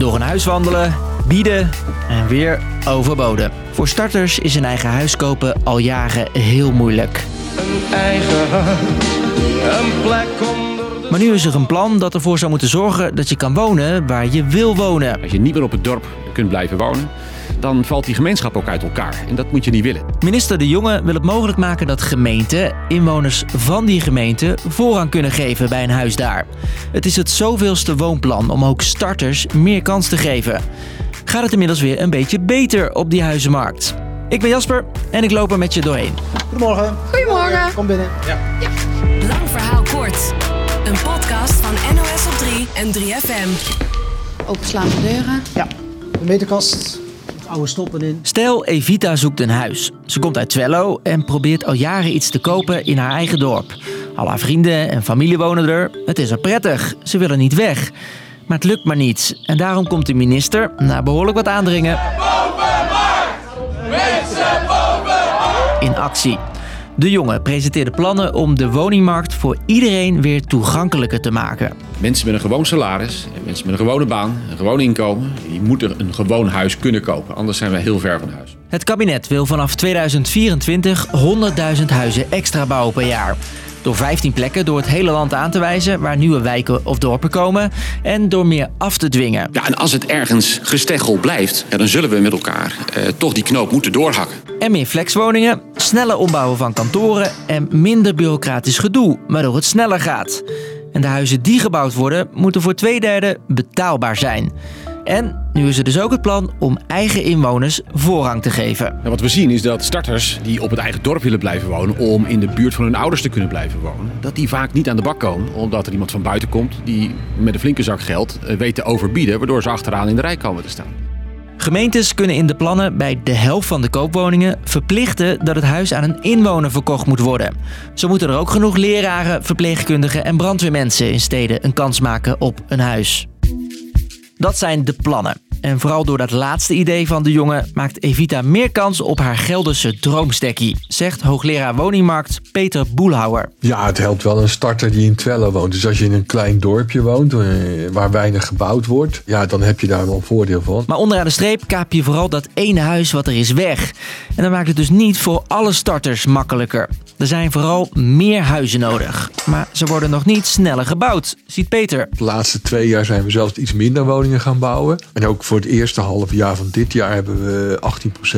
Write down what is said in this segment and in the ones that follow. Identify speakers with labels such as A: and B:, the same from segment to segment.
A: Door een huis wandelen, bieden en weer overboden. Voor starters is een eigen huis kopen al jaren heel moeilijk.
B: Een eigen huis, een plek onder de
A: Maar nu is er een plan dat ervoor zou moeten zorgen dat je kan wonen waar je wil wonen.
C: Als je niet meer op het dorp kunt blijven wonen, dan valt die gemeenschap ook uit elkaar. En dat moet je niet willen.
A: Minister De Jonge wil het mogelijk maken dat gemeenten, inwoners van die gemeente, voorrang kunnen geven bij een huis daar. Het is het zoveelste woonplan om ook starters meer kans te geven. Gaat het inmiddels weer een beetje beter op die huizenmarkt? Ik ben Jasper en ik loop er met je doorheen.
D: Goedemorgen.
E: Goedemorgen.
D: Kom binnen.
E: Lang verhaal kort. Een podcast van NOS op 3 en 3FM.
F: Openslaande deuren.
D: Ja. De meterkast. Oude stoppen in.
A: Stel, Evita zoekt een huis. Ze komt uit Twello en probeert al jaren iets te kopen in haar eigen dorp. Al haar vrienden en familie wonen er. Het is er prettig. Ze willen niet weg. Maar het lukt maar niet. En daarom komt de minister, na behoorlijk wat aandringen, in actie. De jongen presenteerde plannen om de woningmarkt voor iedereen weer toegankelijker te maken.
C: Mensen met een gewoon salaris, en mensen met een gewone baan, een gewoon inkomen, die moeten een gewoon huis kunnen kopen. Anders zijn we heel ver van huis.
A: Het kabinet wil vanaf 2024 100.000 huizen extra bouwen per jaar. Door 15 plekken door het hele land aan te wijzen waar nieuwe wijken of dorpen komen. En door meer af te dwingen.
C: Ja, en als het ergens gesteggel blijft, ja, dan zullen we met elkaar eh, toch die knoop moeten doorhakken.
A: En meer flexwoningen, sneller ombouwen van kantoren en minder bureaucratisch gedoe, waardoor het sneller gaat. En de huizen die gebouwd worden, moeten voor twee derde betaalbaar zijn. En nu is er dus ook het plan om eigen inwoners voorrang te geven.
C: En wat we zien is dat starters die op het eigen dorp willen blijven wonen om in de buurt van hun ouders te kunnen blijven wonen, dat die vaak niet aan de bak komen omdat er iemand van buiten komt die met een flinke zak geld eh, weet te overbieden, waardoor ze achteraan in de rij komen te staan.
A: Gemeentes kunnen in de plannen bij de helft van de koopwoningen verplichten dat het huis aan een inwoner verkocht moet worden. Zo moeten er ook genoeg leraren, verpleegkundigen en brandweermensen in steden een kans maken op een huis. Dat zijn de plannen. En vooral door dat laatste idee van de jongen maakt Evita meer kans op haar Gelderse droomstekkie, zegt hoogleraar woningmarkt Peter Boelhouwer.
G: Ja, het helpt wel een starter die in Twello woont. Dus als je in een klein dorpje woont eh, waar weinig gebouwd wordt, ja, dan heb je daar wel een voordeel van.
A: Maar onderaan de streep kaap je vooral dat ene huis wat er is weg. En dat maakt het dus niet voor alle starters makkelijker. Er zijn vooral meer huizen nodig. Maar ze worden nog niet sneller gebouwd, ziet Peter.
G: De laatste twee jaar zijn we zelfs iets minder woningen gaan bouwen. En ook voor het eerste half jaar van dit jaar hebben we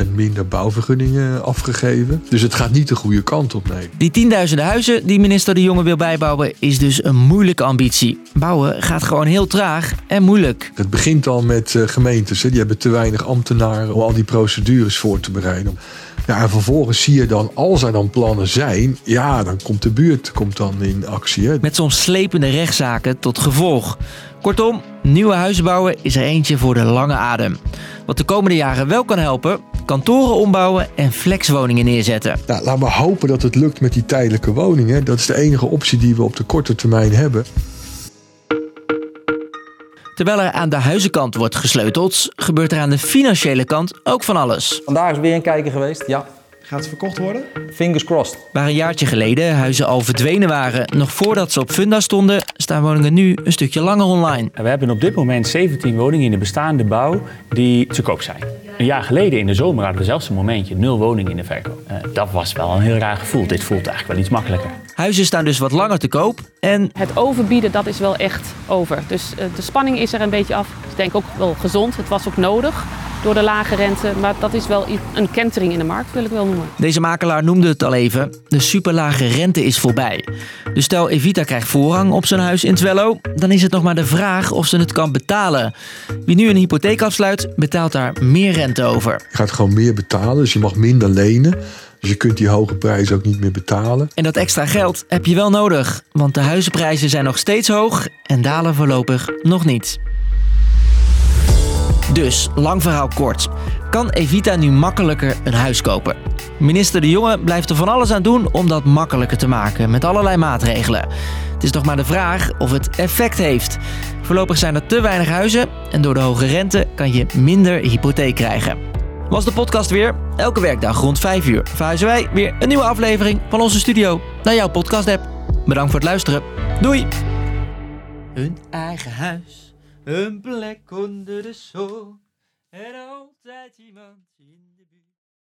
G: 18% minder bouwvergunningen afgegeven. Dus het gaat niet de goede kant op, nee.
A: Die tienduizenden huizen die minister De Jonge wil bijbouwen is dus een moeilijke ambitie. Bouwen gaat gewoon heel traag en moeilijk.
G: Het begint al met eh, gemeentes. Hè. Die hebben te weinig ambtenaren om al die procedures voor te bereiden. Ja, en vervolgens zie je dan, als er dan plannen zijn, ja, dan komt de buurt komt dan in actie. Hè.
A: Met soms slepende rechtszaken tot gevolg. Kortom, nieuwe huizen bouwen is er eentje voor de lange adem. Wat de komende jaren wel kan helpen, kantoren ombouwen en flexwoningen neerzetten.
G: Nou, laten we hopen dat het lukt met die tijdelijke woningen. Dat is de enige optie die we op de korte termijn hebben.
A: Terwijl er aan de huizenkant wordt gesleuteld, gebeurt er aan de financiële kant ook van alles.
H: Vandaag is weer een kijker geweest. Ja,
D: Gaat het verkocht worden?
H: fingers crossed.
A: Waar een jaartje geleden huizen al verdwenen waren, nog voordat ze op Funda stonden, staan woningen nu een stukje langer online.
I: We hebben op dit moment 17 woningen in de bestaande bouw die te koop zijn. Een jaar geleden in de zomer hadden we zelfs een momentje nul woningen in de verkoop. Eh, dat was wel een heel raar gevoel. Dit voelt eigenlijk wel iets makkelijker.
A: Huizen staan dus wat langer te koop en
J: Het overbieden, dat is wel echt over. Dus eh, de spanning is er een beetje af. Ik denk ook wel gezond. Het was ook nodig door de lage rente. Maar dat is wel een kentering in de markt, wil ik wel noemen.
A: deze makelaar noemde het al even, de superlage rente is voorbij. Dus stel Evita krijgt voorrang op zijn huis in Twello, dan is het nog maar de vraag of ze het kan betalen. Wie nu een hypotheek afsluit, betaalt daar meer rente over.
G: Je gaat gewoon meer betalen, dus je mag minder lenen. Dus je kunt die hoge prijzen ook niet meer betalen.
A: En dat extra geld heb je wel nodig, want de huizenprijzen zijn nog steeds hoog en dalen voorlopig nog niet. Dus, lang verhaal kort. Kan Evita nu makkelijker een huis kopen? Minister De Jonge blijft er van alles aan doen om dat makkelijker te maken met allerlei maatregelen. Het is nog maar de vraag of het effect heeft. Voorlopig zijn er te weinig huizen en door de hoge rente kan je minder hypotheek krijgen. Was de podcast weer? Elke werkdag rond 5 uur verhuizen wij weer een nieuwe aflevering van onze studio naar jouw podcast app. Bedankt voor het luisteren. Doei! Hun eigen huis, Een plek onder de zon. En altijd iemand in.